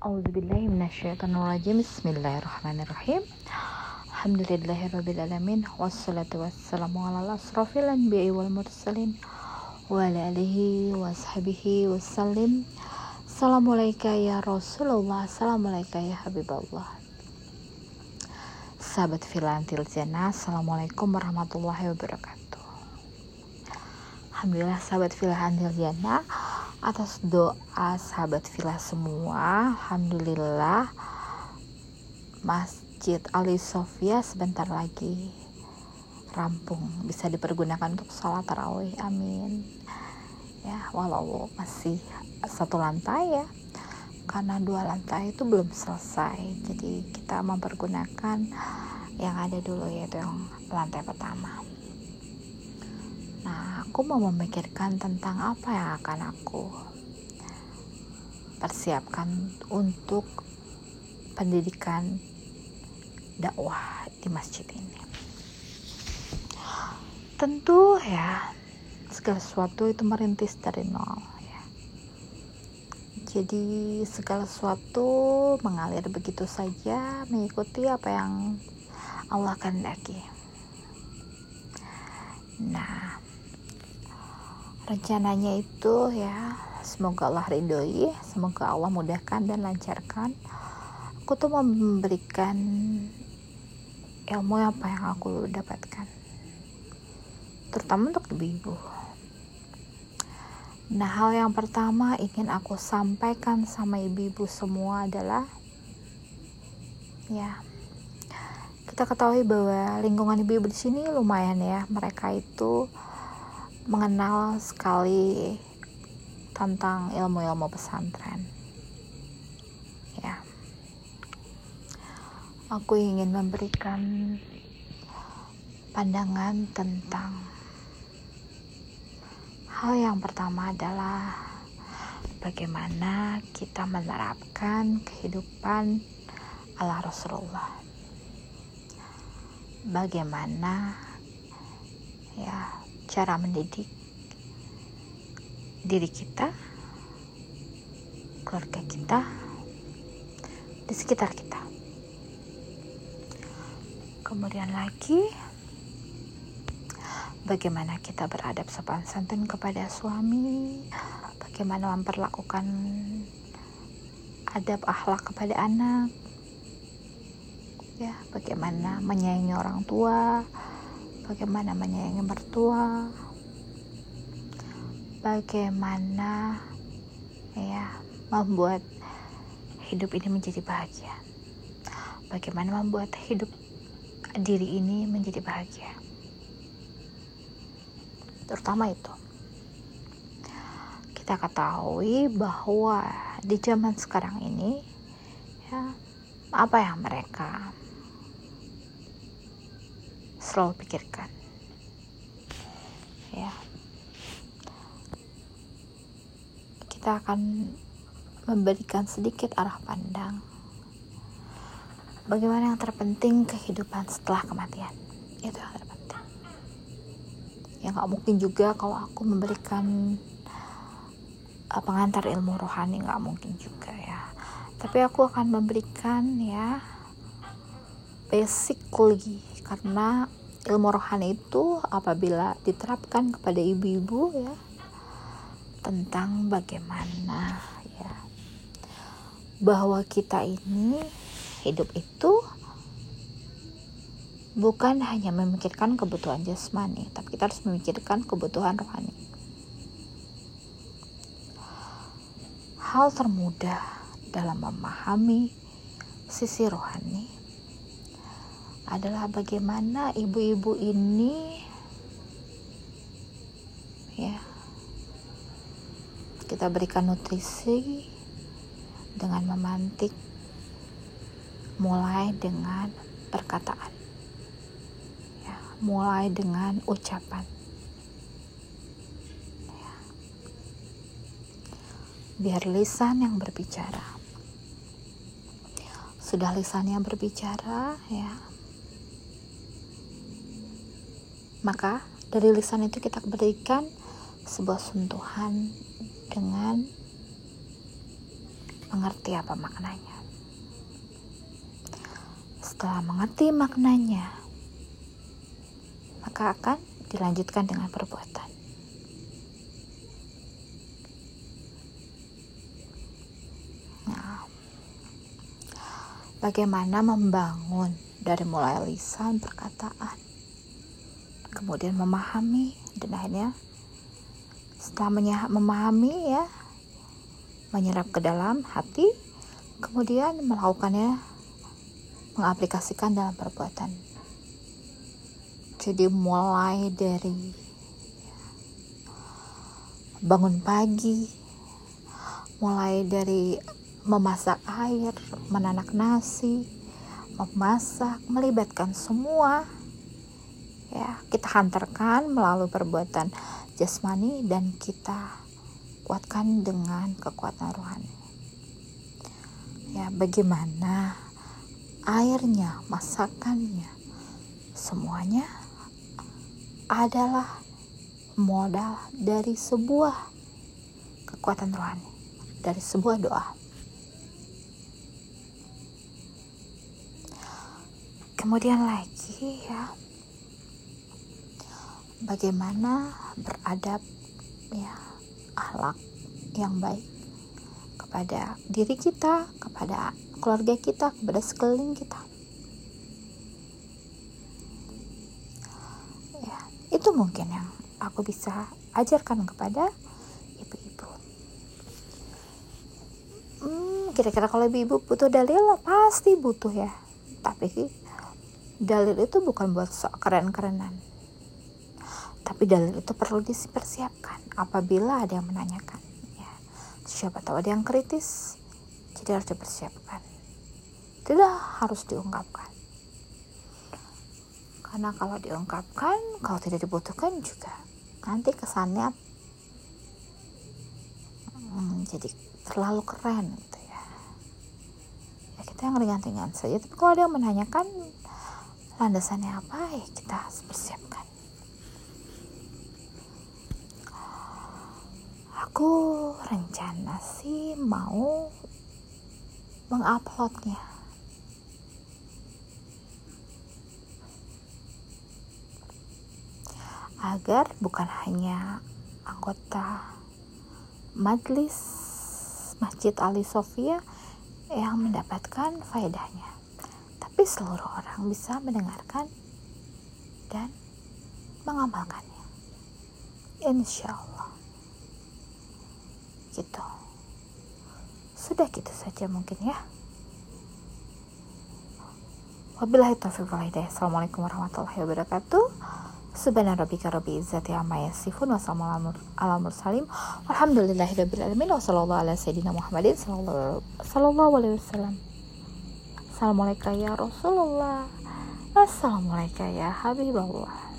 A'udzubillahiminasyaitonirrajim Bismillahirrahmanirrahim. Alhamdulillahirrabbilalamin Wassalatu wassalamu ala asrafil anbiya'i wal mursalin Wa ala alihi wa sahbihi wassalim Assalamualaikum ya Rasulullah. Assalamualaikum ya Habibullah. Sahabat filantil jannah Assalamualaikum warahmatullahi wabarakatuh. Alhamdulillah sahabat filantil jannah atas doa sahabat villa semua Alhamdulillah Masjid Ali Sofia sebentar lagi rampung bisa dipergunakan untuk sholat tarawih amin. Ya walau masih satu lantai ya karena dua lantai itu belum selesai jadi kita mempergunakan yang ada dulu yaitu yang lantai pertama Nah, aku mau memikirkan tentang apa yang akan aku persiapkan untuk pendidikan dakwah di masjid ini. Tentu ya, segala sesuatu itu merintis dari nol ya. Jadi segala sesuatu mengalir begitu saja mengikuti apa yang Allah kehendaki. Nah, rencananya itu ya semoga Allah ridhoi semoga Allah mudahkan dan lancarkan. Aku tuh mau memberikan ilmu apa yang aku dapatkan terutama untuk ibu-ibu. Nah hal yang pertama ingin aku sampaikan sama ibu-ibu semua adalah ya kita ketahui bahwa lingkungan ibu-ibu di sini lumayan ya mereka itu mengenal sekali tentang ilmu-ilmu pesantren. Ya. Aku ingin memberikan pandangan tentang hal yang pertama adalah bagaimana kita menerapkan kehidupan ala Rasulullah. Bagaimana ya cara mendidik diri kita, keluarga kita, di sekitar kita. Kemudian lagi, bagaimana kita beradab sopan santun kepada suami, bagaimana memperlakukan adab akhlak kepada anak, ya, bagaimana menyayangi orang tua, bagaimana menyayangi mertua bagaimana ya membuat hidup ini menjadi bahagia. Bagaimana membuat hidup diri ini menjadi bahagia. Terutama itu. Kita ketahui bahwa di zaman sekarang ini ya apa yang mereka selalu pikirkan. Ya. Kita akan memberikan sedikit arah pandang. Bagaimana yang terpenting kehidupan setelah kematian? Itu yang terpenting. Ya nggak mungkin juga kalau aku memberikan uh, pengantar ilmu rohani nggak mungkin juga ya. Tapi aku akan memberikan ya basically karena ilmu rohani itu apabila diterapkan kepada ibu-ibu ya tentang bagaimana ya bahwa kita ini hidup itu bukan hanya memikirkan kebutuhan jasmani tapi kita harus memikirkan kebutuhan rohani. Hal termudah dalam memahami sisi rohani adalah bagaimana ibu-ibu ini ya kita berikan nutrisi dengan memantik mulai dengan perkataan ya, mulai dengan ucapan ya. biar lisan yang berbicara sudah lisan yang berbicara ya Maka dari lisan itu kita berikan sebuah sentuhan dengan mengerti apa maknanya. Setelah mengerti maknanya, maka akan dilanjutkan dengan perbuatan. Nah, bagaimana membangun dari mulai lisan perkataan, kemudian memahami dan akhirnya setelah memahami ya menyerap ke dalam hati kemudian melakukannya mengaplikasikan dalam perbuatan. Jadi mulai dari bangun pagi mulai dari memasak air menanak nasi memasak melibatkan semua ya kita hantarkan melalui perbuatan jasmani dan kita kuatkan dengan kekuatan rohani. Ya, bagaimana airnya, masakannya, semuanya adalah modal dari sebuah kekuatan rohani, dari sebuah doa. Kemudian lagi ya, bagaimana beradab ya akhlak yang baik kepada diri kita, kepada keluarga kita, kepada sekeliling kita. Ya, itu mungkin yang aku bisa ajarkan kepada ibu-ibu. Hmm, kira-kira kalau ibu-ibu butuh dalil, pasti butuh ya. Tapi dalil itu bukan buat sok keren-kerenan tapi dalil itu perlu dipersiapkan apabila ada yang menanyakan ya. Siapa tahu ada yang kritis jadi harus dipersiapkan. Tidak harus diungkapkan. Karena kalau diungkapkan kalau tidak dibutuhkan juga nanti kesannya hmm, jadi terlalu keren gitu ya. Ya kita yang ringan-ringan saja tapi kalau ada yang menanyakan landasannya apa ya kita persiapkan aku rencana sih mau menguploadnya. Agar bukan hanya anggota majlis Masjid Ali Sofia yang mendapatkan faedahnya tapi seluruh orang bisa mendengarkan dan mengamalkannya. Insya Allah gitu. Sudah gitu saja mungkin ya. Wabillahi taufiq wal hidayah. Assalamualaikum warahmatullahi wabarakatuh. Subhana rabbika rabbi izzati amma yasifun wa salamun ala mursalin. Walhamdulillahi rabbil alamin. Wa sallallahu ala sayyidina Muhammadin sallallahu alaihi wasallam. Assalamualaikum ya Rasulullah. Assalamualaikum ya Habibullah